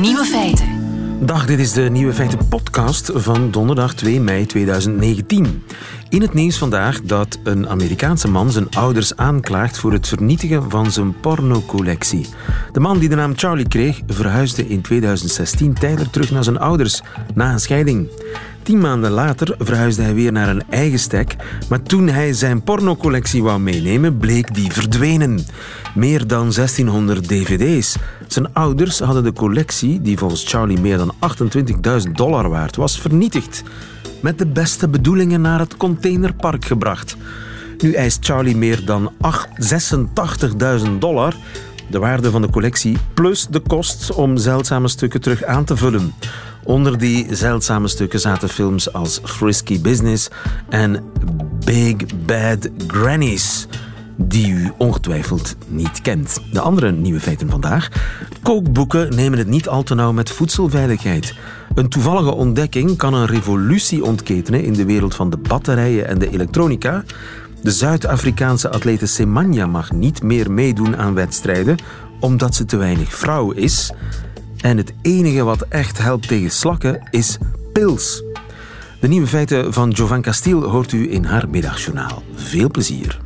Nieuwe feiten. Dag, dit is de Nieuwe Feiten podcast van donderdag 2 mei 2019. In het nieuws vandaag dat een Amerikaanse man zijn ouders aanklaagt voor het vernietigen van zijn pornocollectie. De man die de naam Charlie kreeg, verhuisde in 2016 tijdelijk terug naar zijn ouders na een scheiding. Tien maanden later verhuisde hij weer naar een eigen stek, maar toen hij zijn pornocollectie wou meenemen, bleek die verdwenen. Meer dan 1600 dvd's. Zijn ouders hadden de collectie, die volgens Charlie meer dan 28.000 dollar waard was, vernietigd. Met de beste bedoelingen naar het containerpark gebracht. Nu eist Charlie meer dan 86.000 dollar de waarde van de collectie plus de kost om zeldzame stukken terug aan te vullen. Onder die zeldzame stukken zaten films als Frisky Business en Big Bad Grannies, die u ongetwijfeld niet kent. De andere nieuwe feiten vandaag. Kookboeken nemen het niet al te nauw met voedselveiligheid. Een toevallige ontdekking kan een revolutie ontketenen in de wereld van de batterijen en de elektronica. De Zuid-Afrikaanse atlete Semanya mag niet meer meedoen aan wedstrijden omdat ze te weinig vrouw is. En het enige wat echt helpt tegen slakken is pils. De nieuwe feiten van Jovan Castiel hoort u in haar middagjournaal. Veel plezier.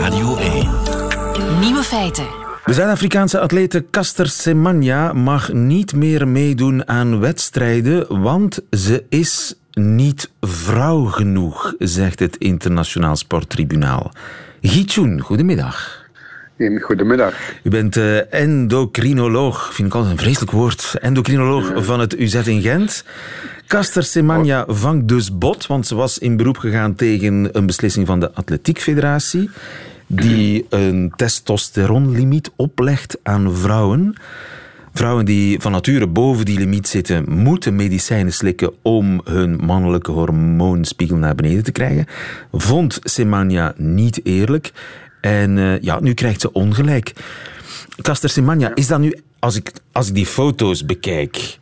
Radio 1. Nieuwe feiten. De Zuid-Afrikaanse atlete Caster Semenya mag niet meer meedoen aan wedstrijden, want ze is niet vrouw genoeg, zegt het Internationaal Sporttribunaal. Gietjoen, goedemiddag. Goedemiddag. U bent uh, endocrinoloog, vind ik altijd een vreselijk woord, endocrinoloog van het UZ in Gent. Caster Semenya vangt dus bot, want ze was in beroep gegaan tegen een beslissing van de Atletiekfederatie die een testosteronlimiet oplegt aan vrouwen. Vrouwen die van nature boven die limiet zitten, moeten medicijnen slikken om hun mannelijke hormoonspiegel naar beneden te krijgen. Vond Semanya niet eerlijk. En uh, ja, nu krijgt ze ongelijk. Caster Semanya, is dat nu, als ik, als ik die foto's bekijk,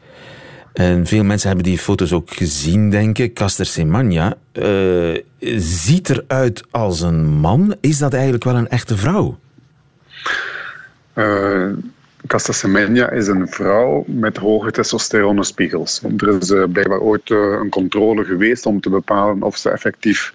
en veel mensen hebben die foto's ook gezien, denk ik. Caster Semanya uh, ziet eruit als een man. Is dat eigenlijk wel een echte vrouw? Uh, Casta Semenya is een vrouw met hoge testosteronspiegels. Er is uh, blijkbaar ooit een controle geweest om te bepalen of ze effectief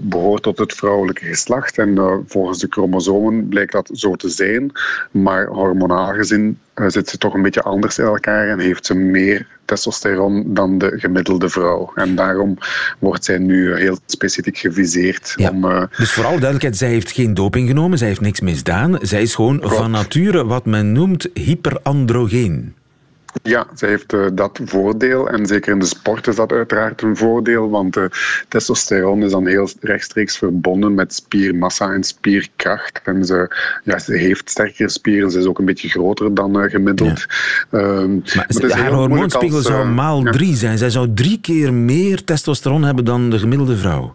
behoort tot het vrouwelijke geslacht. En volgens de chromosomen blijkt dat zo te zijn. Maar hormonaal gezien zit ze toch een beetje anders in elkaar en heeft ze meer testosteron dan de gemiddelde vrouw. En daarom wordt zij nu heel specifiek geviseerd. Ja. Om, uh, dus vooral duidelijkheid, zij heeft geen doping genomen, zij heeft niks misdaan. Zij is gewoon Klopt. van nature wat men noemt hyperandrogeen. Ja, zij heeft uh, dat voordeel. En zeker in de sport is dat uiteraard een voordeel. Want uh, testosteron is dan heel rechtstreeks verbonden met spiermassa en spierkracht. En ze, ja, ze heeft sterkere spieren. Ze is ook een beetje groter dan uh, gemiddeld. Ja. Um, maar, maar haar hormoonspiegel als, zou maal drie zijn. Zij zou drie keer meer testosteron hebben dan de gemiddelde vrouw.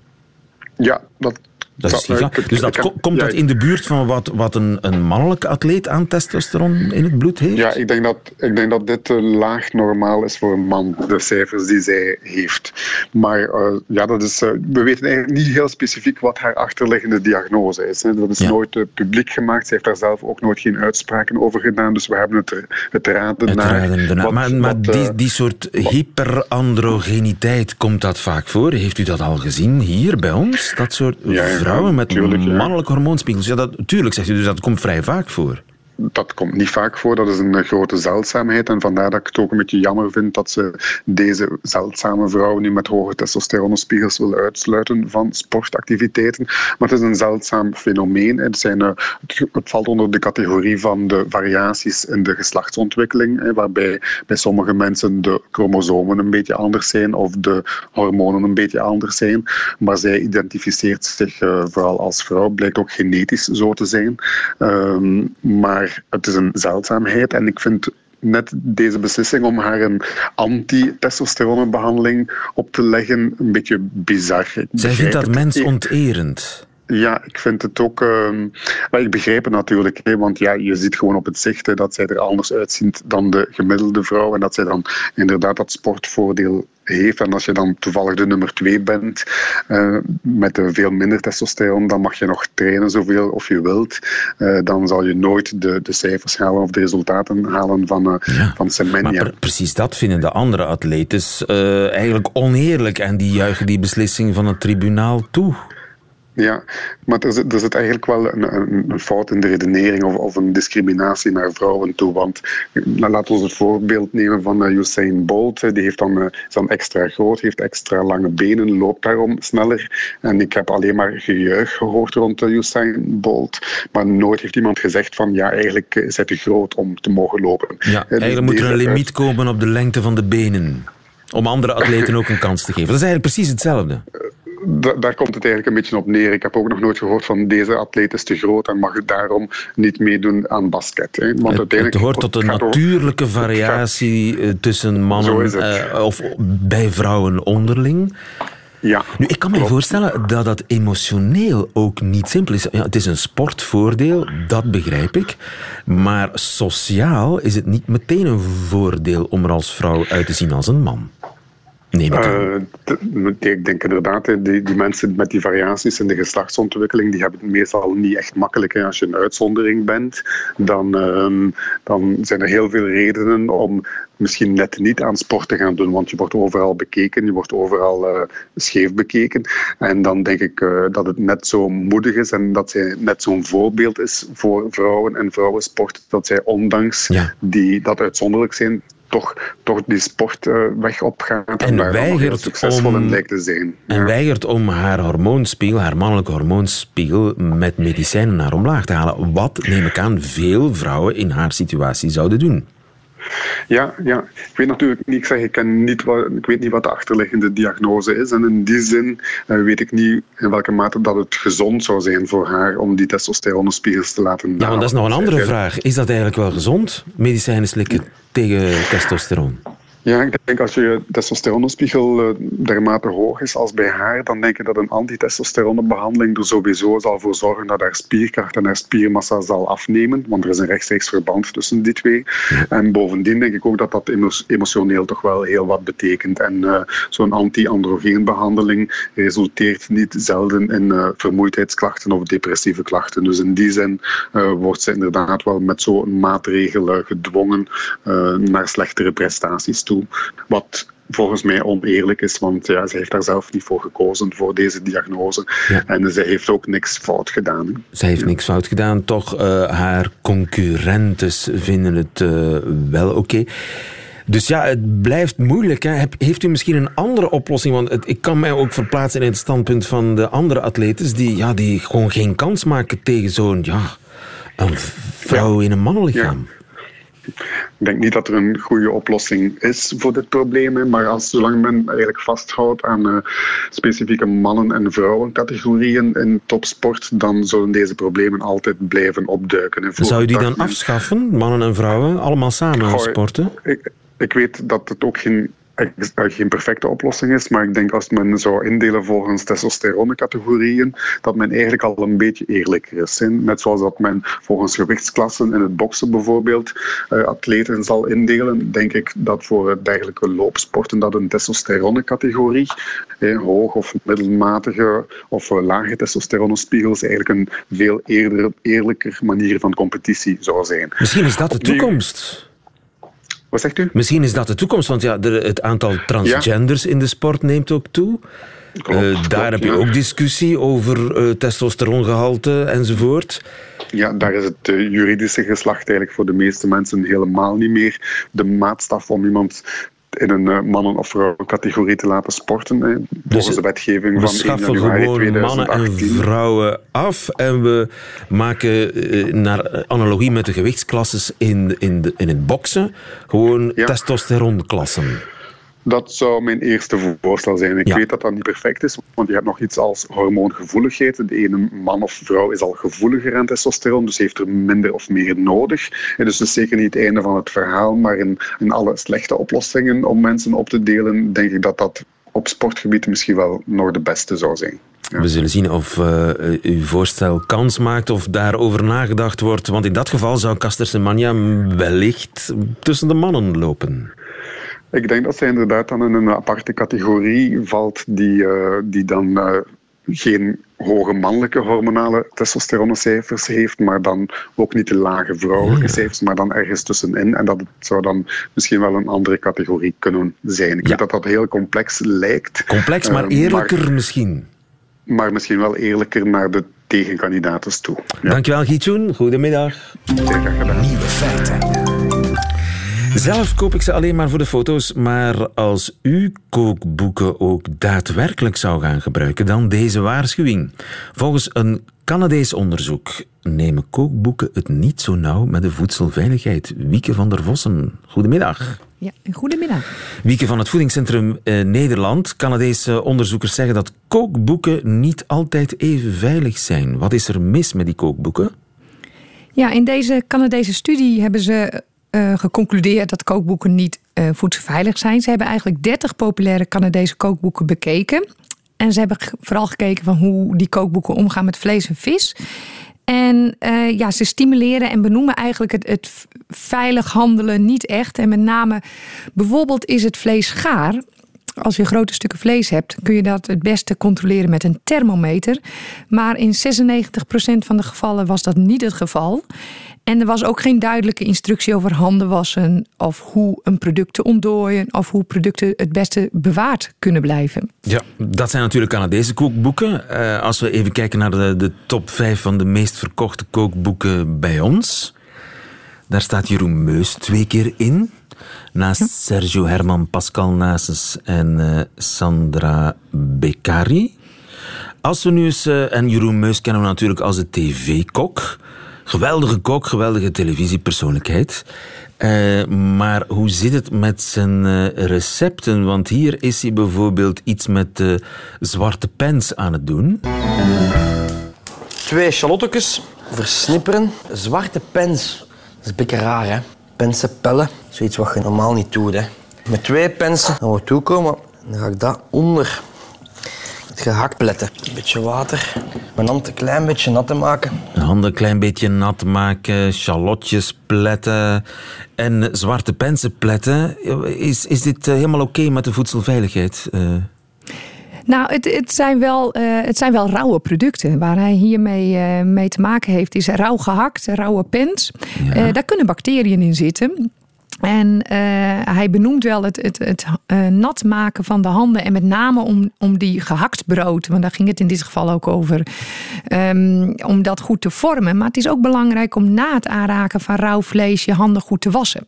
Ja, dat dat is dus dat kan, komt dat in de buurt van wat, wat een, een mannelijke atleet aan testosteron in het bloed heeft? Ja, ik denk dat, ik denk dat dit uh, laag normaal is voor een man, de cijfers die zij heeft. Maar uh, ja, dat is, uh, we weten eigenlijk niet heel specifiek wat haar achterliggende diagnose is. Hè. Dat is ja. nooit publiek gemaakt. Ze heeft daar zelf ook nooit geen uitspraken over gedaan. Dus we hebben het, het raden het naar. Raden wat, maar maar wat, die, die soort hyperandrogeniteit, komt dat vaak voor? Heeft u dat al gezien hier bij ons? Dat soort ja, vrouwen met tuurlijk, mannelijke hormoonspiegels. Ja, dat, tuurlijk, zegt u, dus dat komt vrij vaak voor. Dat komt niet vaak voor, dat is een grote zeldzaamheid. En vandaar dat ik het ook een beetje jammer vind dat ze deze zeldzame vrouw nu met hoge testosteronspiegels wil uitsluiten van sportactiviteiten. Maar het is een zeldzaam fenomeen. Het, zijn, het valt onder de categorie van de variaties in de geslachtsontwikkeling, waarbij bij sommige mensen de chromosomen een beetje anders zijn of de hormonen een beetje anders zijn. Maar zij identificeert zich vooral als vrouw, blijkt ook genetisch zo te zijn. Um, maar het is een zeldzaamheid en ik vind net deze beslissing om haar een anti-testosteronbehandeling op te leggen een beetje bizar. Zij vindt dat mensonterend. Ja, ik vind het ook. Uh, maar ik begrijp het natuurlijk, hè, want ja, je ziet gewoon op het zicht hè, dat zij er anders uitziet dan de gemiddelde vrouw en dat zij dan inderdaad dat sportvoordeel heeft. En als je dan toevallig de nummer twee bent uh, met veel minder testosteron, dan mag je nog trainen zoveel of je wilt. Uh, dan zal je nooit de, de cijfers halen of de resultaten halen van, uh, ja, van Semenya. Maar precies dat vinden de andere atleten eigenlijk oneerlijk en die juichen die beslissing van het tribunaal toe. Ja, maar er zit, er zit eigenlijk wel een, een, fout in de redenering of, of, een discriminatie naar vrouwen toe. Want laten we het voorbeeld nemen van uh, Usain Bolt. Die heeft dan, uh, is dan extra groot, heeft extra lange benen, loopt daarom sneller. En ik heb alleen maar gejuich gehoord rond uh, Usain Bolt. Maar nooit heeft iemand gezegd van ja, eigenlijk is hij te groot om te mogen lopen. Ja, eigenlijk moet er een limiet komen op de lengte van de benen. Om andere atleten ook een kans te geven. Dat is eigenlijk precies hetzelfde daar komt het eigenlijk een beetje op neer. Ik heb ook nog nooit gehoord van deze atleet is te groot en mag daarom niet meedoen aan basket. Hè. Want het, het hoort tot de natuurlijke variatie eh, tussen mannen uh, of bij vrouwen onderling. Ja, nu, ik kan me voorstellen dat dat emotioneel ook niet simpel is. Ja, het is een sportvoordeel, dat begrijp ik. Maar sociaal is het niet meteen een voordeel om er als vrouw uit te zien als een man. Nee, uh, ik denk inderdaad, die, die, mensen met die variaties in de geslachtsontwikkeling, die hebben het meestal niet echt makkelijk. Als je een uitzondering bent, dan, uh, dan zijn er heel veel redenen om misschien net niet aan sport te gaan doen, want je wordt overal bekeken, je wordt overal uh, scheef bekeken. En dan denk ik uh, dat het net zo moedig is en dat zij net zo'n voorbeeld is voor vrouwen en vrouwensport, dat zij ondanks ja. die, dat uitzonderlijk zijn, toch, toch die sportweg opgaat en, en weigert succesvol om, in lijkt te zijn. En weigert om haar hormoonspiegel, haar mannelijke hormoonspiegel, met medicijnen naar omlaag te halen. Wat, neem ik aan, veel vrouwen in haar situatie zouden doen. Ja, ja, ik weet natuurlijk niet, ik zeg, ik, ken niet wat, ik weet niet wat de achterliggende diagnose is. En in die zin uh, weet ik niet in welke mate dat het gezond zou zijn voor haar om die testosteronspiegels te laten Ja, want dat is nog een andere vraag. Is dat eigenlijk wel gezond, medicijnen slikken tegen testosteron? Ja, ik denk als je testosteronspiegel uh, dermate hoog is als bij haar, dan denk ik dat een antitestosteronbehandeling er sowieso zal voor zorgen dat haar spierkracht en haar spiermassa zal afnemen, want er is een rechtstreeks verband tussen die twee. En bovendien denk ik ook dat dat emotioneel toch wel heel wat betekent. En uh, zo'n anti-androgeenbehandeling resulteert niet zelden in uh, vermoeidheidsklachten of depressieve klachten. Dus in die zin wordt ze inderdaad wel met zo'n maatregel gedwongen naar slechtere prestaties toe. Wat volgens mij oneerlijk is, want ja, ze heeft daar zelf niet voor gekozen, voor deze diagnose. En ze heeft ook niks fout gedaan. Ze heeft niks fout gedaan, toch uh, haar concurrentes vinden het uh, wel oké. Dus ja, het blijft moeilijk. Hè. Heeft u misschien een andere oplossing? Want het, ik kan mij ook verplaatsen in het standpunt van de andere atletes die, ja, die gewoon geen kans maken tegen zo'n ja, een vrouw in een mannenlichaam. Ik denk niet dat er een goede oplossing is voor dit probleem. Maar als, zolang men eigenlijk vasthoudt aan uh, specifieke mannen- en vrouwencategorieën in topsport, dan zullen deze problemen altijd blijven opduiken. Zou je die dan afschaffen, mannen en vrouwen, allemaal samen sporten? Ik, ik weet dat het ook geen geen perfecte oplossing is, maar ik denk als men zou indelen volgens testosteroncategorieën, dat men eigenlijk al een beetje eerlijker is. Net zoals dat men volgens gewichtsklassen in het boksen bijvoorbeeld uh, atleten zal indelen, denk ik dat voor dergelijke loopsporten dat een testosteroncategorie, eh, hoog of middelmatige of uh, lage testosteronspiegels, eigenlijk een veel eerder, eerlijker manier van competitie zou zijn. Misschien is dat de toekomst. Wat zegt u? Misschien is dat de toekomst, want ja, de, het aantal transgenders in de sport neemt ook toe. Klopt, uh, daar heb je ook discussie over uh, testosterongehalte enzovoort. Ja, daar is het uh, juridische geslacht eigenlijk voor de meeste mensen helemaal niet meer de maatstaf om iemand in een uh, mannen- of vrouwencategorie te laten sporten. Hè, volgens dus de wetgeving van 1 januari gewoon 2018. mannen en vrouwen af en we maken uh, naar analogie met de gewichtsklasses in, in, de, in het boksen gewoon ja. testosteronklassen. Dat zou mijn eerste voorstel zijn. Ik weet dat dat niet perfect is, want je hebt nog iets als hormoongevoeligheid. De ene man of vrouw is al gevoeliger aan testosteron, dus heeft er minder of meer nodig. En dus dat is zeker niet het einde van het verhaal, maar in, in alle slechte oplossingen om mensen op te delen, denk ik dat dat op sportgebied misschien wel nog de beste zou zijn. Ja. We zullen zien of uh, uw voorstel kans maakt of daarover nagedacht wordt. Want in dat geval zou Caster Semenya wellicht tussen de mannen lopen. Ik denk dat zij inderdaad dan in een aparte categorie valt die, uh, die dan uh, geen hoge mannelijke hormonale testosteroncijfers heeft, maar dan ook niet de lage vrouwelijke ja. cijfers, maar dan ergens tussenin. En dat het zou dan misschien wel een andere categorie kunnen zijn. Ik ja. weet dat dat heel complex lijkt. Complex, maar eerlijker maar, misschien. Maar misschien wel eerlijker naar de tegenkandidaten toe. Ja. Dankjewel, Gietjoen. Goedemiddag. Nieuwe feiten. Zelf koop ik ze alleen maar voor de foto's, maar als u kookboeken ook daadwerkelijk zou gaan gebruiken, dan deze waarschuwing. Volgens een Canadees onderzoek nemen kookboeken het niet zo nauw met de voedselveiligheid. Wieke van der Vossen, goedemiddag. Ja, goedemiddag. Wieke van het Voedingscentrum eh, Nederland. Canadese onderzoekers zeggen dat kookboeken niet altijd even veilig zijn. Wat is er mis met die kookboeken? Ja, in deze Canadese studie hebben ze uh, geconcludeerd dat kookboeken niet uh, voedselveilig zijn. Ze hebben eigenlijk 30 populaire Canadese kookboeken bekeken. En ze hebben vooral gekeken van hoe die kookboeken omgaan met vlees en vis. En uh, ja, ze stimuleren en benoemen eigenlijk het, het veilig handelen niet echt. En met name bijvoorbeeld is het vlees gaar als je grote stukken vlees hebt, kun je dat het beste controleren met een thermometer. Maar in 96% van de gevallen was dat niet het geval. En er was ook geen duidelijke instructie over handen wassen of hoe een product te ontdooien of hoe producten het beste bewaard kunnen blijven. Ja, dat zijn natuurlijk Canadese kookboeken. Uh, als we even kijken naar de, de top 5 van de meest verkochte kookboeken bij ons. Daar staat Jeroen Meus twee keer in. Naast Sergio Herman, Pascal Nases en uh, Sandra Beccari. Als we nu eens, uh, en Jeroen Meus kennen we natuurlijk als de tv-kok. Geweldige kok, geweldige televisiepersoonlijkheid. Uh, maar hoe zit het met zijn uh, recepten? Want hier is hij bijvoorbeeld iets met de zwarte pens aan het doen. Twee shallottekes versnipperen. Zwarte pens. Dat is een beetje raar, hè? Pensen pellen. Zoiets wat je normaal niet doet, hè. Met twee pensen gaan we toekomen. Dan ga ik dat onder gehakt pletten. Een beetje water. Mijn hand een klein beetje nat te maken. Handen een klein beetje nat maken, shallotjes pletten en zwarte pensen pletten. Is, is dit eh, helemaal oké met de voedselveiligheid? Uh... Nou, het, het, zijn wel, uh, het zijn wel rauwe producten. Waar hij hiermee uh, mee te maken heeft, is rauw gehakt, rauwe pens. Ja. Uh, daar kunnen bacteriën in zitten. En uh, hij benoemt wel het, het, het uh, nat maken van de handen. En met name om, om die gehakt brood. Want daar ging het in dit geval ook over. Um, om dat goed te vormen. Maar het is ook belangrijk om na het aanraken van rauw vlees je handen goed te wassen.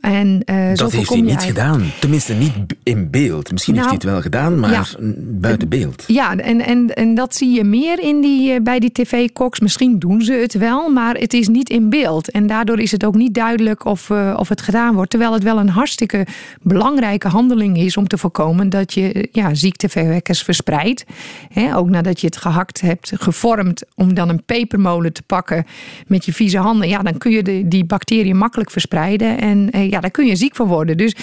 En, uh, dat heeft hij niet gedaan. Tenminste, niet in beeld. Misschien nou, heeft hij het wel gedaan, maar ja, buiten beeld. Ja, en, en, en dat zie je meer in die, bij die tv-koks. Misschien doen ze het wel, maar het is niet in beeld. En daardoor is het ook niet duidelijk of, uh, of het gedaan wordt. Terwijl het wel een hartstikke belangrijke handeling is om te voorkomen dat je ja, ziekteverwekkers verspreidt. He, ook nadat je het gehakt hebt, gevormd, om dan een pepermolen te pakken met je vieze handen. Ja, dan kun je de, die bacteriën makkelijk verspreiden. En ja, daar kun je ziek van worden. Dus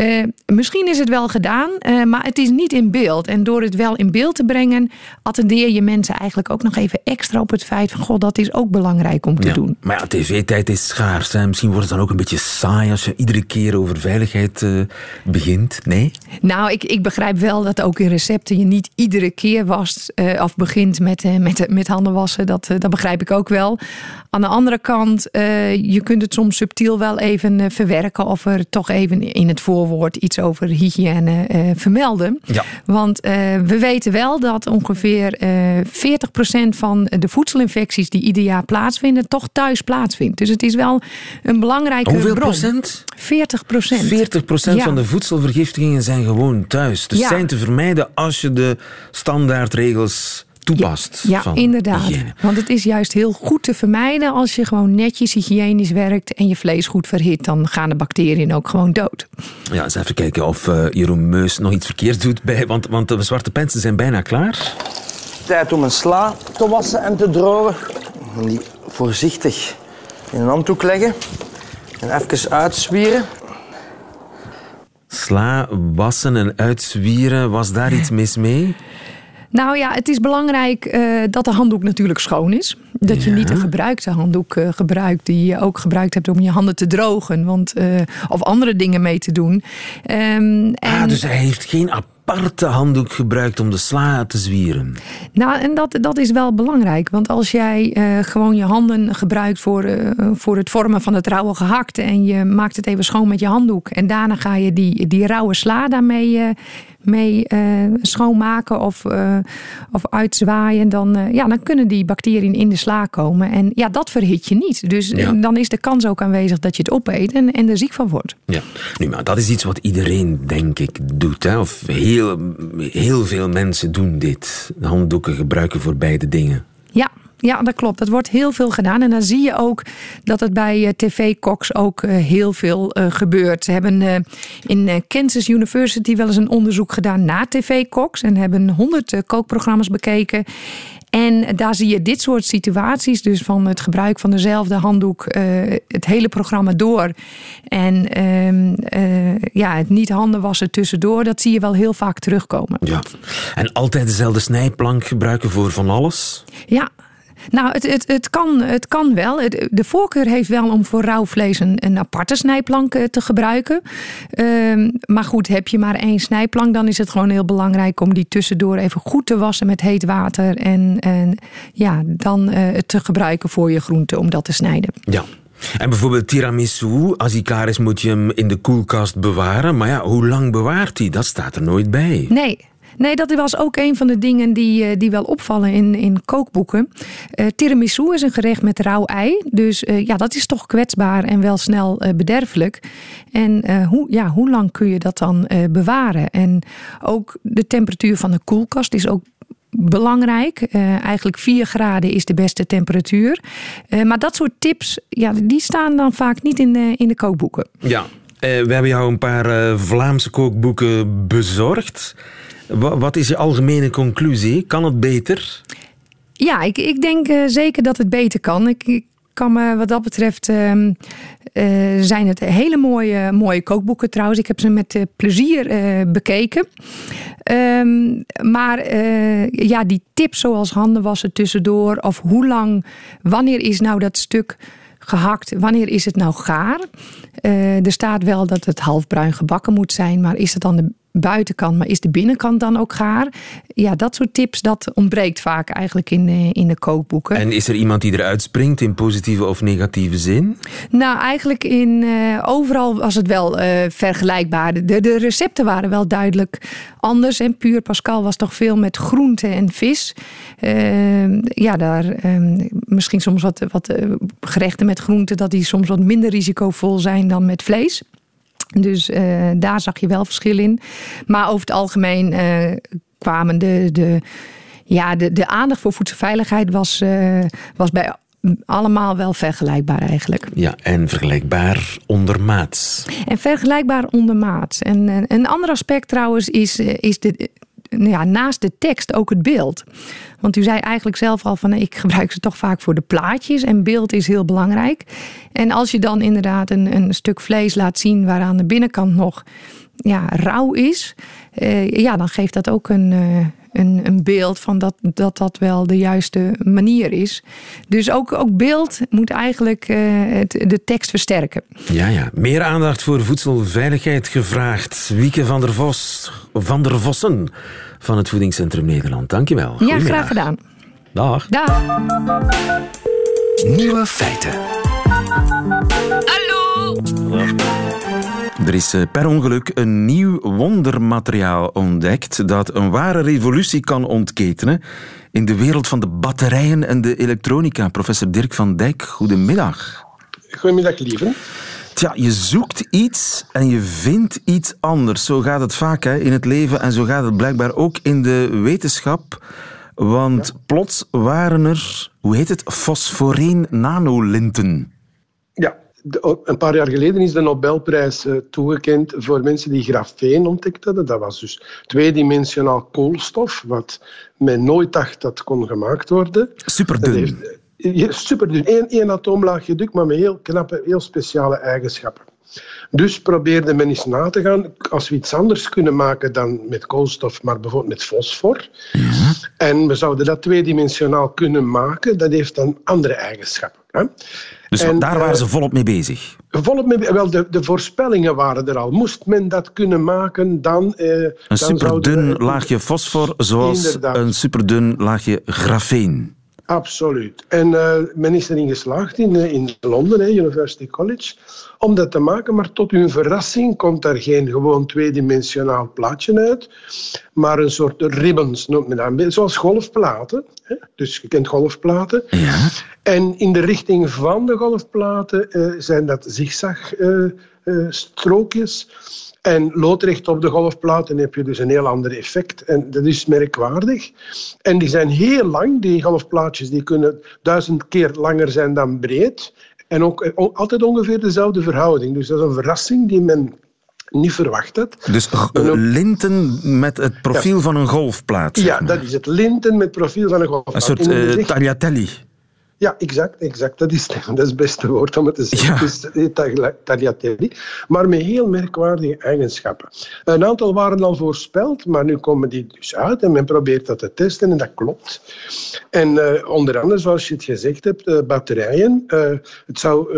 uh, misschien is het wel gedaan, uh, maar het is niet in beeld. En door het wel in beeld te brengen, attendeer je mensen eigenlijk ook nog even extra op het feit van, god, dat is ook belangrijk om te ja, doen. Maar ja, tv-tijd is schaars. Hè? Misschien wordt het dan ook een beetje saai als je iedere keer over veiligheid uh, begint. Nee? Nou, ik, ik begrijp wel dat ook in recepten je niet iedere keer wast of begint met, met, met handen wassen. Dat, dat begrijp ik ook wel. Aan de andere kant, je kunt het soms subtiel wel even verwerken of er toch even in het voorwoord iets over hygiëne uh, vermelden. Ja. Want uh, we weten wel dat ongeveer uh, 40% van de voedselinfecties die ieder jaar plaatsvinden, toch thuis plaatsvindt. Dus het is wel een belangrijke Hoeveel bron. procent? 40 procent. 40 procent ja. van de voedselvergiftigingen zijn gewoon thuis. Dus Ja. zijn te vermijden als je de standaardregels toepast. Ja, van inderdaad. hygiëne. Want het is juist heel goed te vermijden als je gewoon netjes hygiënisch werkt en je vlees goed verhit. Dan gaan de bacteriën ook gewoon dood. Ja, eens even kijken of uh, Jeroen Meus nog iets verkeerd doet bij. Want, want de zwarte pensen zijn bijna klaar. Tijd om een sla te wassen en te drogen. En die voorzichtig in een handdoek leggen. En even uitzwieren. Sla, wassen en uitzwieren, was daar iets mis mee? Nou ja, het is belangrijk uh, dat de handdoek natuurlijk schoon is. Dat je niet een gebruikte handdoek uh, gebruikt die je ook gebruikt hebt om je handen te drogen. Want, uh, of andere dingen mee te doen. Um, en... Ah, dus hij heeft geen aparte handdoek gebruikt om de sla te zwieren. Nou, en dat, dat is wel belangrijk. Want als jij uh, gewoon je handen gebruikt voor, uh, voor het vormen van het rauwe gehakt. en je maakt het even schoon met je handdoek. en daarna ga je die, die rauwe sla daarmee uh, mee schoonmaken of, of uitzwaaien. Dan, ja, dan kunnen die bacteriën in de sla komen. En ja, dat verhit je niet. Dus ja. dan is de kans ook aanwezig dat je het opeet en, en er ziek van wordt. Ja, nu, maar dat is iets wat iedereen, denk ik, doet. Hè? Of heel heel, veel mensen doen dit. Handdoeken gebruiken voor beide dingen. Ja, ja, dat klopt. Dat wordt heel veel gedaan. En dan zie je ook dat het bij eh, tv-koks ook eh, heel veel uh, gebeurt. Ze hebben in Kansas University wel eens een onderzoek gedaan naar tv-koks. En hebben honderd kookprogramma's bekeken. En daar zie je dit soort situaties, dus van het gebruik van dezelfde handdoek uh, het hele programma door. En uh, uh, ja, het niet handen wassen tussendoor, dat zie je wel heel vaak terugkomen. Ja, en altijd dezelfde snijplank gebruiken voor van alles? Ja, nou, het, het, het, kan, het kan wel. De voorkeur heeft wel om voor rauw vlees een, een aparte snijplank eh, te gebruiken. Um, maar goed, heb je maar één snijplank, dan is het gewoon heel belangrijk om die tussendoor even goed te wassen met heet water. En, en ja, dan uh, het te gebruiken voor je groente om dat te snijden. Ja. En bijvoorbeeld tiramisu, als die klaar is moet je hem in de koelkast bewaren. Maar ja, hoe lang bewaart hij? Dat staat er nooit bij. Nee, Nee, dat was ook een van de dingen die, eh, die wel opvallen in, in kookboeken. Uh, tiramisu is een gerecht met rauw ei. Dus uh, ja, dat is toch kwetsbaar en wel snel uh, bederfelijk. En hoe, ja, hoe lang kun je dat dan bewaren? En ook de temperatuur van de koelkast is ook belangrijk. Uh, eigenlijk 4 graden is de beste temperatuur. Maar dat soort tips, ja, die staan dan vaak niet in de, in de kookboeken. Ja, we hebben jou een paar Vlaamse kookboeken bezorgd. Wat is je algemene conclusie? Kan het beter? Ja, ik, ik denk uh, zeker dat het beter kan. Ik, ik kan me wat dat betreft. Uh, uh, zijn het hele mooie, mooie kookboeken trouwens. Ik heb ze met plezier bekeken. Um, maar ja, die tips zoals handen wassen tussendoor. Of hoe lang, wanneer is nou dat stuk gehakt. Wanneer is het nou gaar? Er staat wel dat het halfbruin gebakken moet zijn, maar is het dan de buitenkant, maar is de binnenkant dan ook gaar? Ja, dat soort tips, dat ontbreekt vaak eigenlijk in de, in de kookboeken. En is er iemand die eruit springt in positieve of negatieve zin? Nou, eigenlijk in, uh, overal was het wel uh, vergelijkbaar. De, de recepten waren wel duidelijk anders. En Puur Pascal was toch veel met groente en vis. Uh, ja, daar misschien soms wat, wat gerechten met groenten... dat die soms wat minder risicovol zijn dan met vlees. Dus uh, daar zag je wel verschil in. Maar over het algemeen uh, kwamen de, de, ja, de, de aandacht voor voedselveiligheid was, uh, was bij allemaal wel vergelijkbaar eigenlijk. Ja, en vergelijkbaar ondermaats. En vergelijkbaar ondermaats. En een ander aspect trouwens is, is de, ja, naast de tekst ook het beeld. Want u zei eigenlijk zelf al van ik gebruik ze toch vaak voor de plaatjes en beeld is heel belangrijk. En als je dan inderdaad een, een stuk vlees laat zien waaraan de binnenkant nog ja, rauw is, uh, ja, dan geeft dat ook een, een, een beeld van dat, dat dat wel de juiste manier is. Dus ook, ook beeld moet eigenlijk uh, het, de tekst versterken. Ja, ja, meer aandacht voor voedselveiligheid gevraagd. Wieke van der Vos, van der Vossen van het Voedingscentrum Nederland. Dankjewel. Ja, graag gedaan. Dag. Dag. Nieuwe feiten. Hallo. Er is eh, per ongeluk een nieuw wondermateriaal ontdekt dat een ware revolutie kan ontketenen in de wereld van de batterijen en de elektronica. Professor Dirk van Dijk, goedemiddag. Goedemiddag, lieve. Tja, je zoekt iets en je vindt iets anders. Zo gaat het vaak hè, in het leven en zo gaat het blijkbaar ook in de wetenschap. Want plots waren er, hoe heet het, fosforeen nanolinten. Ja, een paar jaar geleden is de Nobelprijs uh, toegekend voor mensen die grafeen ontdekt hadden. Dat was dus tweedimensionaal koolstof, wat men nooit dacht dat kon gemaakt worden. Superdun. Superdun. Eén, één atoomlaagje dik, maar met heel knappe, heel speciale eigenschappen. Dus probeerde men eens na te gaan, als we iets anders kunnen maken dan met koolstof, maar bijvoorbeeld met fosfor, en we zouden dat tweedimensionaal kunnen maken, dat heeft dan andere eigenschappen. Hè? Dus En, daar waren eh, ze volop mee bezig. Volop mee, wel, de, de voorspellingen waren er al. Moest men dat kunnen maken, dan... eh, Een dan superdun laagje fosfor, zoals Inderdaad. een superdun laagje grafeen. Absoluut. En eh, men is erin geslaagd in, eh, in Londen, hè, University College, om dat te maken. Maar tot hun verrassing komt daar geen gewoon tweedimensionaal plaatje uit, maar een soort ribbons, noemt men dat. Zoals golfplaten. Hè? Dus je kent golfplaten. Ja. En in de richting van de golfplaten eh, zijn dat zigzag-strookjes. en loodrecht op de golfplaten heb je dus een heel ander effect. En dat is merkwaardig. En die zijn heel lang, die golfplaatjes. Die kunnen duizend keer langer zijn dan breed. En ook eh, altijd ongeveer dezelfde verhouding. Dus dat is een verrassing die men niet verwacht had. Dus ook- linten met het profiel van een golfplaat. zeg Ja, maar. dat is het linten met profiel van een golfplaat. Een soort tagliatelli. Ja, exact, exact. Dat is, dat is het beste woord om het te zeggen. Ja. Het is tagla- tagliatelli, maar met heel merkwaardige eigenschappen. Een aantal waren al voorspeld, maar nu komen die dus uit en men probeert dat te testen en dat klopt. En eh, onder andere, zoals je het gezegd hebt, eh, batterijen. Het zou...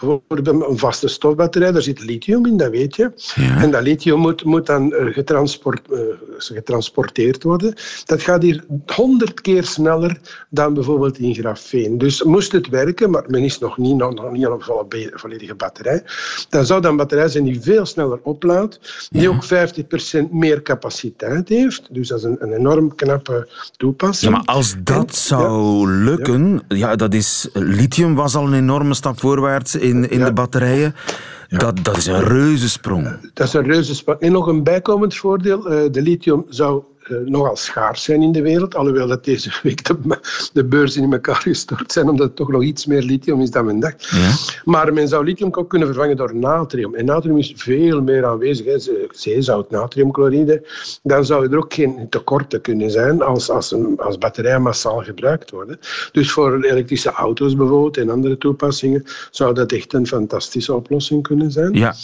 Bijvoorbeeld een vaste stofbatterij, daar zit lithium in, dat weet je. En dat lithium moet, moet dan eh, getransport, eh, getransporteerd worden. Dat gaat hier honderd keer sneller dan bijvoorbeeld in grafeen. Dus moest het werken, maar men is nog niet, nog, nog niet op een volle- volledige batterij, dan zou dat een batterij zijn die veel sneller oplaadt, die ook 50% meer capaciteit heeft. Dus dat is een, een enorm knappe toepassing. Ja, maar als dat En- zou lukken, ja. dat is, lithium was al een enorme stap voorwaarts in, in Ja. de batterijen. Dat, dat is een reuzensprong. Dat is een reuze spa- En nog een bijkomend voordeel. eh, de lithium zou nogal schaars zijn in de wereld. Alhoewel dat deze week de, de beurzen in elkaar gestort zijn, omdat het toch nog iets meer lithium is dan men dacht. Ja. Maar men zou lithium ook kunnen vervangen door natrium. En natrium is veel meer aanwezig. Hè. Ze- Zeezout, natriumchloride. Dan zou er ook geen tekorten kunnen zijn als, als, een, als batterijen massaal gebruikt worden. Dus voor elektrische auto's bijvoorbeeld en andere toepassingen zou dat echt een fantastische oplossing kunnen zijn. Ja.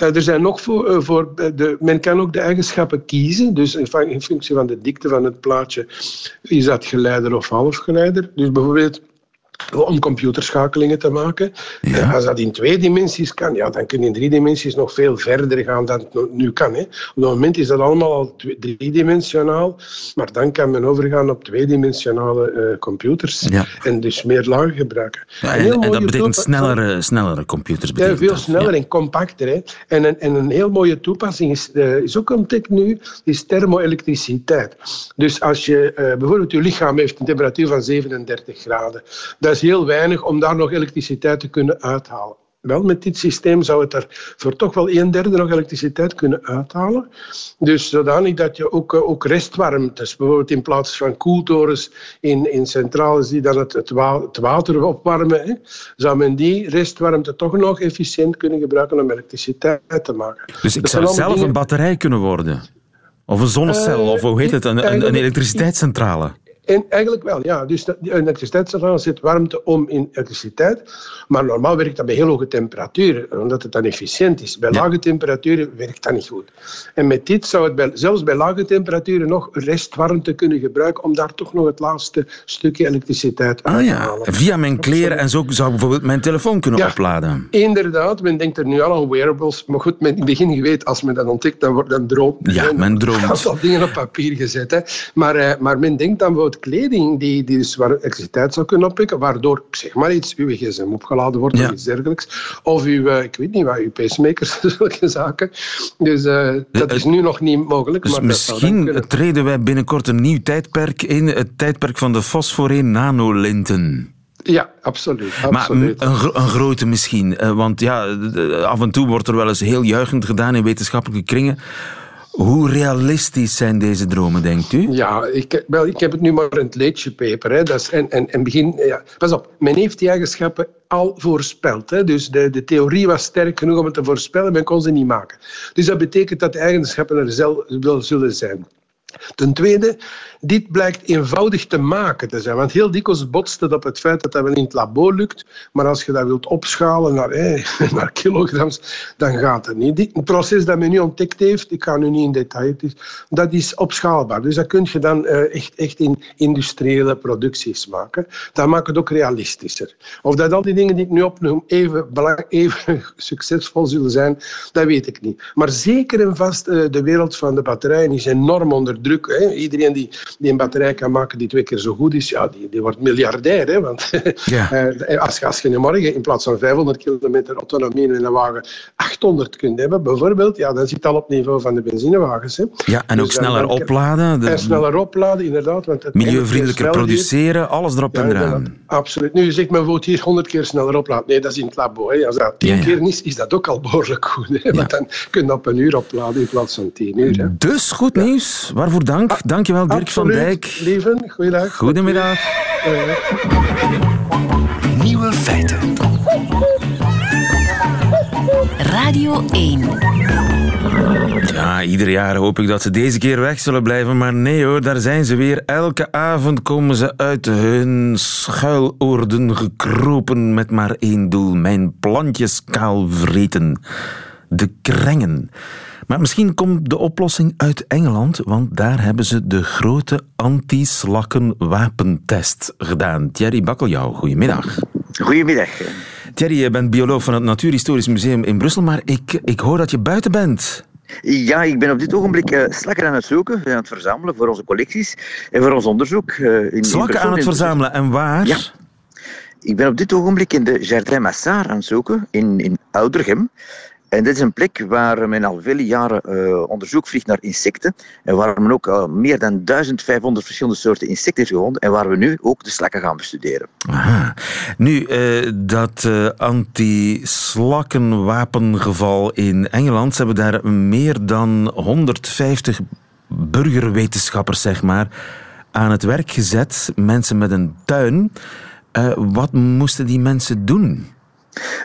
Eh, er zijn nog voor, eh, voor eh, de, men kan ook de eigenschappen kiezen. Dus in, functie van de dikte van het plaatje is dat geleider of halfgeleider. Dus bijvoorbeeld om computerschakelingen te maken. Eh, Als dat in twee dimensies kan, ja, dan kun je in drie dimensies nog veel verder gaan dan het nu kan. Hè. Op het moment is dat allemaal al driedimensionaal, maar dan kan men overgaan op tweedimensionale eh, computers Ja. en dus meer lagen gebruiken. Ja, en, en dat betekent snellere, snellere computers. ja, betekent veel dat. sneller Ja. en compacter. Hè. En, een, en een heel mooie toepassing is, eh, is ook ontdekt nu, is thermoelektriciteit. Dus als je bijvoorbeeld je lichaam heeft een temperatuur van 37 graden, dat is heel weinig om daar nog elektriciteit te kunnen uithalen. Wel, met dit systeem zou het er voor toch wel een derde nog elektriciteit kunnen uithalen. Dus zodanig dat je ook, eh, ook restwarmtes, bijvoorbeeld in plaats van koeltorens in, in centrales die dan het, het, wa- het water opwarmen, hè, zou men die restwarmte toch nog efficiënt kunnen gebruiken om elektriciteit te maken. Dus ik Dat zou zelf dingen- een batterij kunnen worden. Of een zonnecel, Eh, of hoe heet het? Een, een, elektriciteitscentrale. En eigenlijk wel, ja. Dus dat- die elektriciteitscentrale zet warmte om in elektriciteit. Maar normaal werkt dat bij heel hoge temperaturen, omdat het dan efficiënt is. Bij Ja. lage temperaturen werkt dat niet goed. En met dit zou het bij, zelfs bij lage temperaturen nog restwarmte kunnen gebruiken om daar toch nog het laatste stukje elektriciteit uit Ah te ja, halen. via mijn kleren en zo zou ik bijvoorbeeld mijn telefoon kunnen Ja. opladen. Inderdaad, men denkt er nu al aan wearables. Maar goed, men, in het begin, je weet, als men dat ontdekt, dan, wordt, dan droomt Ja, men. droomt. Een aantal dingen op papier gezet. Hè. Maar, eh, maar men denkt aan bijvoorbeeld kleding die, die dus waar elektriciteit zou kunnen opwekken, waardoor, zeg maar iets, uw gsm opgeladen wordt Ja. of iets dergelijks. Of uw, eh, ik weet niet wat, uw pacemakers, zulke zaken. Dus eh, dat is nu nog niet mogelijk. Dus maar misschien treden wij binnenkort een nieuw tijdperk in, het tijdperk van de fosforeen nanolinten. Ja, absoluut. Maar absoluut. m- een, gro- een grote misschien, eh, want ja, af en toe wordt er wel eens heel juichend gedaan in wetenschappelijke kringen. Hoe realistisch zijn deze dromen, denkt u? Ja, ik, wel, ik heb het nu maar in het leedje paper. Hè. En, en begin, ja, pas op, men heeft die eigenschappen al voorspeld. Hè. Dus de, de theorie was sterk genoeg om het te voorspellen, men kon ze niet maken. Dus dat betekent dat de eigenschappen er zelf wel zullen zijn. Ten tweede, dit blijkt eenvoudig te maken te zijn. Want heel dikwijls botst het op het feit dat dat wel in het labo lukt. Maar als je dat wilt opschalen naar, eh, naar kilograms, dan gaat het niet. Het proces dat men nu ontdekt heeft, ik ga nu niet in detail, dat is opschaalbaar. Dus dat kun je dan eh, echt, echt in industriële producties maken. Dat maakt het ook realistischer. Of dat al die dingen die ik nu opnoem even, belang, even succesvol zullen zijn, dat weet ik niet. Maar zeker en vast, uh, de wereld van de batterijen is enorm onder druk. Hè. Iedereen die die een batterij kan maken die twee keer zo goed is, ja, die, die wordt miljardair. Hè? Want ja. Eh, als, als je morgen in plaats van 500 kilometer autonomie in een wagen 800 kunt hebben, bijvoorbeeld, ja, dan zit het al op niveau van de benzinewagens. Hè. Ja, en ook dus sneller opladen. En sneller opladen, inderdaad. Want het Milieuvriendelijker produceren, alles erop en eraan. Absoluut. Nu zegt men, wordt hier 100 keer sneller opladen. Nee, dat is in het labo. Hè. Als dat 10 ja, keer is, is dat ook al behoorlijk goed. Hè. Want dan kun je op een uur opladen in plaats van 10 uur. Hè. Dus goed nieuws. Waarvoor dank. Ah, Dankjewel, Dirk van Dijk. Lieven, goeiedag. Goedemiddag. Nieuwe feiten. Radio 1. Ja, ieder jaar hoop ik dat ze deze keer weg zullen blijven, maar nee hoor, daar zijn ze weer. Elke avond komen ze uit hun schuiloorden gekropen met maar één doel: mijn plantjes kaal vreten. De krengen. Maar misschien komt de oplossing uit Engeland, want daar hebben ze de grote anti-slakken-wapentest gedaan. Thierry Bakkeljauw, goedemiddag. Goedemiddag. Thierry, je bent bioloog van het Natuurhistorisch Museum in Brussel, maar ik, ik hoor dat je buiten bent. Ja, ik ben op dit ogenblik uh, slakken aan het zoeken, aan het verzamelen voor onze collecties en voor ons onderzoek. Uh, in, slakken aan het verzamelen, en waar? Ja. Ik ben op dit ogenblik in de Jardin Massard aan het zoeken, in, in Oudergem. En dit is een plek waar men al vele jaren uh, onderzoek vliegt naar insecten. En waar men ook meer dan 1500 verschillende soorten insecten heeft gevonden. En waar we nu ook de slakken gaan bestuderen. Aha. Nu, uh, dat uh, anti-slakkenwapengeval in Engeland. Ze hebben daar meer dan 150 burgerwetenschappers, zeg maar, aan het werk gezet. Mensen met een tuin. wat moesten die mensen doen?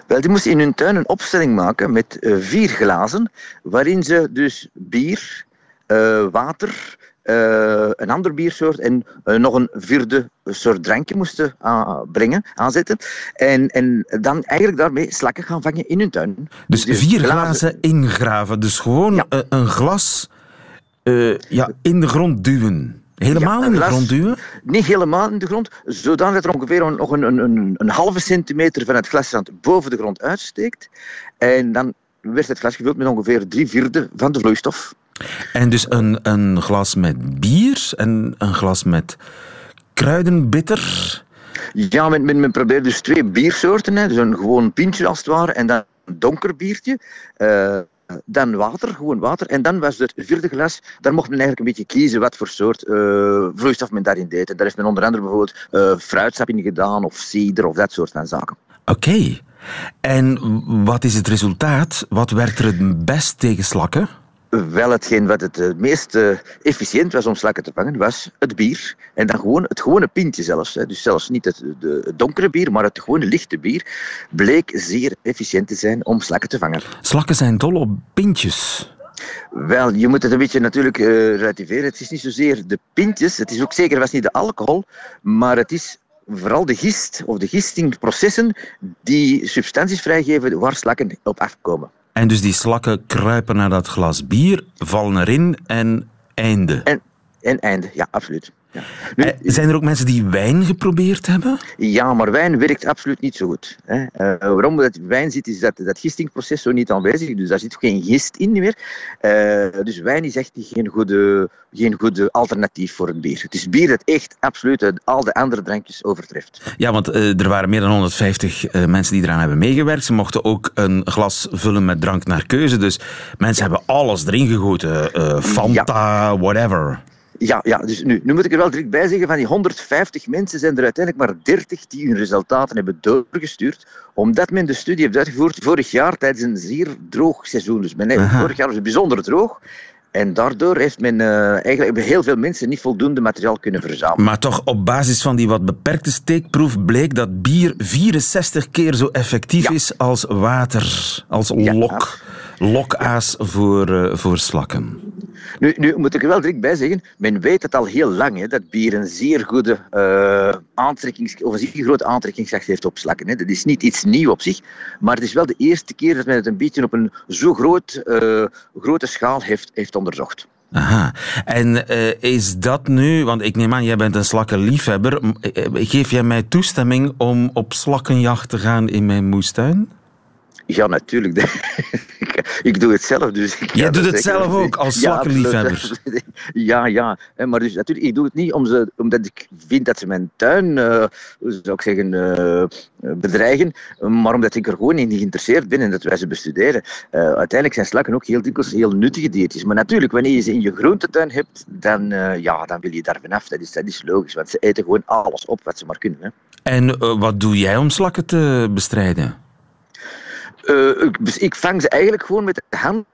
Wel, die moesten in hun tuin een opstelling maken met uh, vier glazen, waarin ze dus bier, uh, water, uh, een ander biersoort en nog een vierde soort drankje moesten brengen, aanzetten. En, en dan eigenlijk daarmee slakken gaan vangen in hun tuin. Dus, dus vier glazen, ingraven, dus gewoon ja. een glas ja, in de grond duwen. Helemaal in de grond duwen? Niet helemaal in de grond, zodanig dat er ongeveer nog een, een, een, halve centimeter van het glasrand boven de grond uitsteekt. En dan werd het glas gevuld met ongeveer drie vierde van de vloeistof. En dus een, een glas met bier en een glas met kruidenbitter? Ja, men, men, men probeert dus twee biersoorten. Hè. Dus een gewoon pintje als het ware en dan een donker biertje. Uh, dan water, gewoon water. En dan was het vierde glas, daar mocht men eigenlijk een beetje kiezen wat voor soort uh, vloeistof men daarin deed. En daar heeft men onder andere bijvoorbeeld uh, fruitsap in gedaan, of cider, of dat soort van zaken. Oké. En wat is het resultaat? Wat werkt er het best tegen slakken? Wel, hetgeen wat het, het meest uh, efficiënt was om slakken te vangen, was het bier. En dan gewoon het gewone pintje zelfs. Hè. Dus zelfs niet het, de, het donkere bier, maar het gewone lichte bier bleek zeer efficiënt te zijn om slakken te vangen. Slakken zijn dol op pintjes. Wel, je moet het een beetje natuurlijk uh, relativeren. Het is niet zozeer de pintjes, het is ook zeker was niet de alcohol, maar het is vooral de gist of de gistingprocessen die substanties vrijgeven waar slakken op afkomen. En dus die slakken kruipen naar dat glas bier, vallen erin en einde. En, en einde, ja, absoluut. Ja. Nu, eh, zijn er ook mensen die wijn geprobeerd hebben? Ja, maar wijn werkt absoluut niet zo goed. Hè. Uh, waarom dat wijn zit, is dat dat gistingproces zo niet aanwezig Dus daar zit geen gist in meer. Uh, dus wijn is echt geen goede, geen goede alternatief voor een bier. Het is bier dat echt absoluut al de andere drankjes overtreft. Ja, want er waren meer dan 150 mensen die eraan hebben meegewerkt. Ze mochten ook een glas vullen met drank naar keuze. Dus mensen hebben alles erin gegoten. Fanta, whatever. Ja, ja dus nu, nu moet ik er wel direct bij zeggen, van die 150 mensen zijn er uiteindelijk maar 30 die hun resultaten hebben doorgestuurd, omdat men de studie heeft uitgevoerd vorig jaar tijdens een zeer droog seizoen. Dus men, vorig jaar was het bijzonder droog. En daardoor heeft men uh, eigenlijk heel veel mensen niet voldoende materiaal kunnen verzamelen. Maar toch op basis van die wat beperkte steekproef bleek dat bier 64 keer zo effectief is als water, als lok. Lokaas voor, uh, voor slakken. Nu, nu moet ik er wel direct bij zeggen, men weet het al heel lang, hè, dat bier een zeer goede uh, aantrekkings, of een zeer grote aantrekkingskracht heeft op slakken. Hè. Dat is niet iets nieuws op zich, maar het is wel de eerste keer dat men het een beetje op een zo groot, uh, grote schaal heeft, heeft onderzocht. Aha. En uh, is dat nu, want ik neem aan, jij bent een slakkenliefhebber. Geef jij mij toestemming om op slakkenjacht te gaan in mijn moestuin? Ja, natuurlijk. ik doe het zelf. Dus ik Jij doet het zelf ook, als slakkenliefhebber? Ja, ja, ja. Maar dus natuurlijk, ik doe het niet om ze, omdat ik vind dat ze mijn tuin, uh, zou ik zeggen, uh, bedreigen, maar omdat ik er gewoon in geïnteresseerd ben en dat wij ze bestuderen. Uh, uiteindelijk zijn slakken ook heel dikwijls heel nuttige diertjes. Maar natuurlijk, wanneer je ze in je groentetuin hebt, dan, ja, dan wil je daar vanaf. Dat is, dat is logisch, want ze eten gewoon alles op wat ze maar kunnen. Hè. En wat doe jij om slakken te bestrijden? Uh, dus ik vang ze eigenlijk gewoon met de hand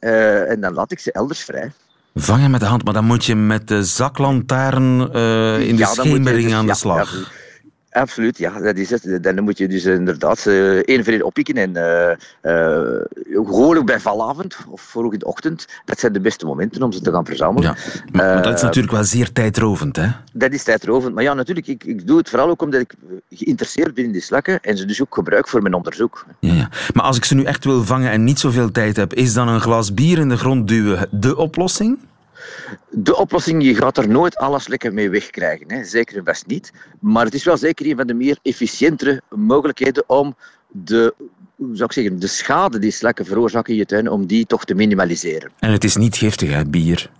uh, en dan laat ik ze elders vrij. Vangen met de hand, maar dan moet je met de zaklantaarn uh, in de ja, schemering dus, aan de slag. Ja, Absoluut, ja, dat is het. Dan moet je dus inderdaad uh, één voor één oppikken. En uh, uh, gewoon ook bij valavond of vroeg in de ochtend. Dat zijn de beste momenten om ze te gaan verzamelen. Ja, maar, dat is natuurlijk wel zeer tijdrovend, hè? Dat is tijdrovend. Maar ja, natuurlijk, ik, ik doe het vooral ook omdat ik geïnteresseerd ben in die slakken en ze dus ook gebruik voor mijn onderzoek. Ja, ja. Maar als ik ze nu echt wil vangen en niet zoveel tijd heb, is dan een glas bier in de grond duwen de oplossing? De oplossing, je gaat er nooit alles lekker mee wegkrijgen. Hè. Zeker en best niet. Maar het is wel zeker een van de meer efficiëntere mogelijkheden om de, hoe zou ik zeggen, de schade die slakken veroorzaken in je tuin, om die toch te minimaliseren. En het is niet giftig, hè, bier?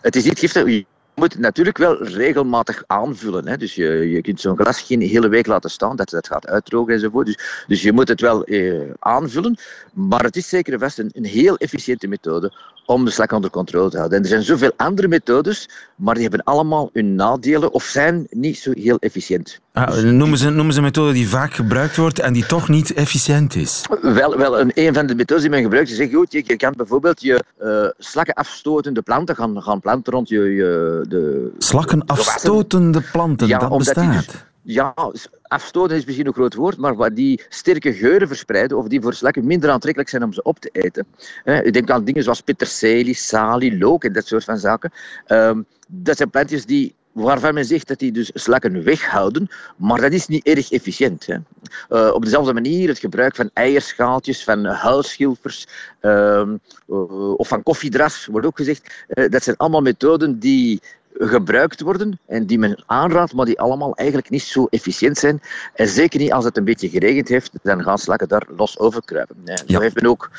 Het is niet giftig moet het natuurlijk wel regelmatig aanvullen. Hè. Dus je, je kunt zo'n glas geen hele week laten staan, dat dat gaat uitdrogen enzovoort. Dus, dus je moet het wel eh, aanvullen. Maar het is zeker en vast een, een heel efficiënte methode om de slak onder controle te houden. En er zijn zoveel andere methodes, maar die hebben allemaal hun nadelen of zijn niet zo heel efficiënt. Ah, noemen, ze, noemen ze een methode die vaak gebruikt wordt en die toch niet efficiënt is? Wel, wel een, een van de methodes die men gebruikt is, zeg, goed, je, je kan bijvoorbeeld je uh, slakken afstotende planten gaan, gaan planten rond je, je de... Slakken afstotende planten, ja, dat bestaat? Dus, ja, afstoten is misschien een groot woord, maar waar die sterke geuren verspreiden, of die voor slakken minder aantrekkelijk zijn om ze op te eten. Ik denk aan dingen zoals peterselie, salie, look en dat soort van zaken. Ehm, dat zijn plantjes die waarvan men zegt dat die dus slakken weghouden, maar dat is niet erg efficiënt. Uh, op dezelfde manier het gebruik van eierschaaltjes, van huisschilfers uh, uh, of van koffiedras, wordt ook gezegd. Eh, dat zijn allemaal methoden die gebruikt worden en die men aanraadt, maar die allemaal eigenlijk niet zo efficiënt zijn. En zeker niet als het een beetje geregend heeft, dan gaan slakken daar los over kruipen. Ja. Zo heeft men ook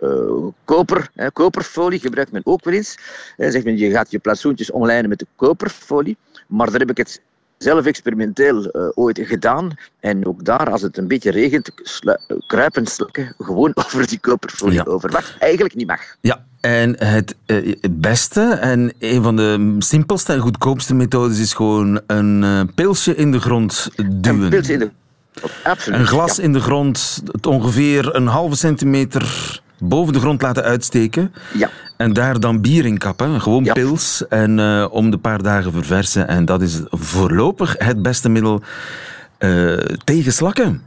uh, koper, hè, koperfolie, gebruikt men ook wel eens. En zegt men, je gaat je plantsoentjes omlijnen met de koperfolie, maar daar heb ik het zelf experimenteel uh, ooit gedaan. En ook daar, als het een beetje regent, kruipen slakken gewoon over die koperfolie over. Wat eigenlijk niet mag. Ja, en het, uh, beste en een van de simpelste en goedkoopste methodes is gewoon een uh, pilsje in de grond duwen. Een pilsje in de Absoluut. Een glas in de grond, het ongeveer een halve centimeter boven de grond laten uitsteken. Ja. En daar dan bier in kappen, gewoon pils. En uh, om de paar dagen verversen. En dat is voorlopig het beste middel uh, tegen slakken.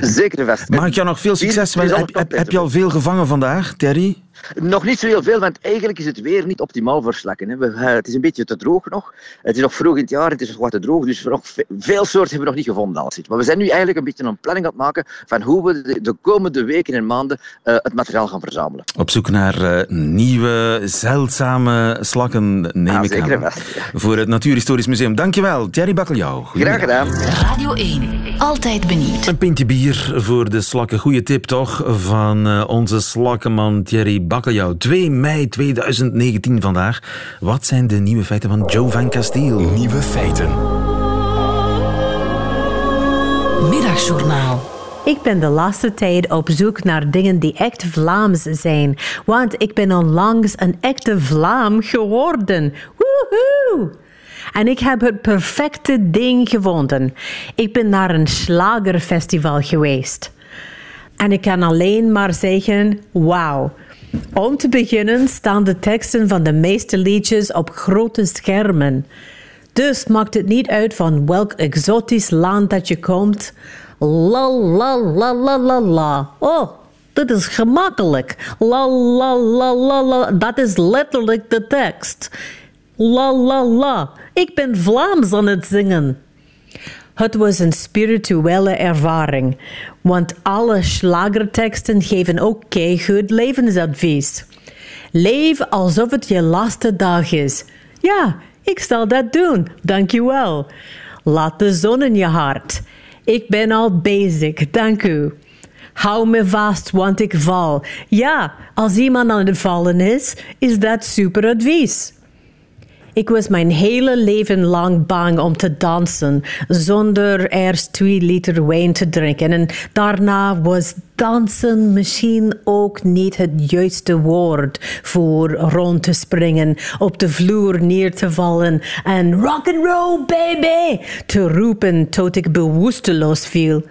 Zeker vast. Mag ik jou nog veel succes wensen? Heb, heb, heb, je al veel gevangen vandaag, Terry? Nog niet zo heel veel, want eigenlijk is het weer niet optimaal voor slakken. Hè. We, het is een beetje te droog nog. Het is nog vroeg in het jaar, het is nog wat te droog. Dus nog veel soorten hebben we nog niet gevonden. Als maar we zijn nu eigenlijk een beetje een planning aan het maken van hoe we de, komende weken en maanden uh, het materiaal gaan verzamelen. Op zoek naar uh, nieuwe, zeldzame slakken, neem ja, ik zeker aan. Wel, ja. Voor het Natuurhistorisch Museum. Dankjewel, Thierry Bakkeljauw. Graag gedaan. Radio 1, altijd benieuwd. Een pintje bier voor de slakken. Goeie tip toch van uh, onze slakkenman Thierry Bakkeljauw. 2 mei 2019 vandaag. Wat zijn de nieuwe feiten van Joe van Castile? Nieuwe feiten. Middagjournaal. Ik ben de laatste tijd op zoek naar dingen die echt Vlaams zijn. Want ik ben onlangs een echte Vlaam geworden. Woehoe! En ik heb het perfecte ding gevonden. Ik ben naar een slagerfestival geweest. En ik kan alleen maar zeggen: wauw. Om te beginnen staan de teksten van de meeste liedjes op grote schermen. Dus maakt het niet uit van welk exotisch land dat je komt. La la la la la la. Oh, Dat is gemakkelijk. La la la la la. Dat is letterlijk de tekst. La la la. Ik ben Vlaams aan het zingen. Het was een spirituele ervaring, want alle slagerteksten geven ook keigoed levensadvies. Leef alsof het je laatste dag is. Ja, ik zal dat doen, dankjewel. Laat de zon in je hart. Ik ben al bezig, dank u. Hou me vast, want ik val. Ja, als iemand aan het vallen is, is dat super advies. Ik was mijn hele leven lang bang om te dansen, zonder eerst twee liter wijn te drinken. En daarna was dansen misschien ook niet het juiste woord voor rond te springen, op de vloer neer te vallen en rock and roll baby te roepen tot ik bewusteloos viel.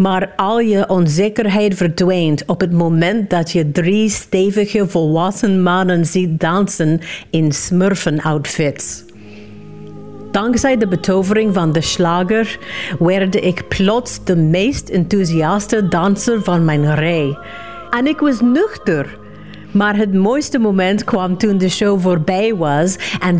Maar al je onzekerheid verdwijnt op het moment dat je drie stevige volwassen mannen ziet dansen in smurfen-outfits. Dankzij de betovering van de slager werd ik plots de meest enthousiaste danser van mijn rij. En ik was nuchter. Maar het mooiste moment kwam toen de show voorbij was en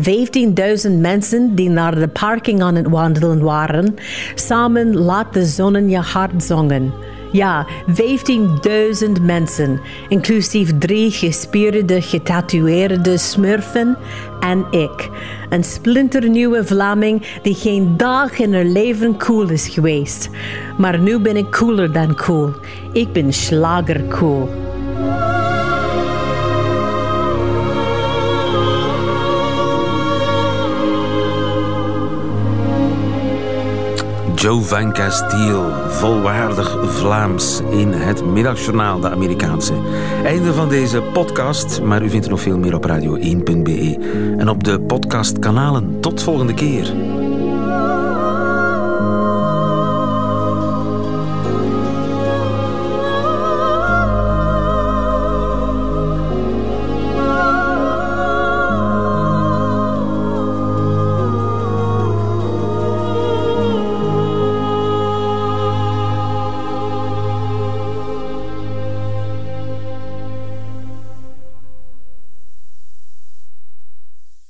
15.000 mensen die naar de parking aan het wandelen waren, samen Laat de zon in je hart zongen. Ja, 15.000 mensen, inclusief drie gespierde, getatoeëerde smurfen en ik. Een splinternieuwe Vlaming die geen dag in haar leven cool is geweest. Maar nu ben ik cooler dan cool. Ik ben slagercool. Joe Van volwaardig Vlaams in het middagjournaal, de Amerikaanse. Einde van deze podcast, maar u vindt er nog veel meer op radio1.be en op de podcastkanalen. Tot volgende keer.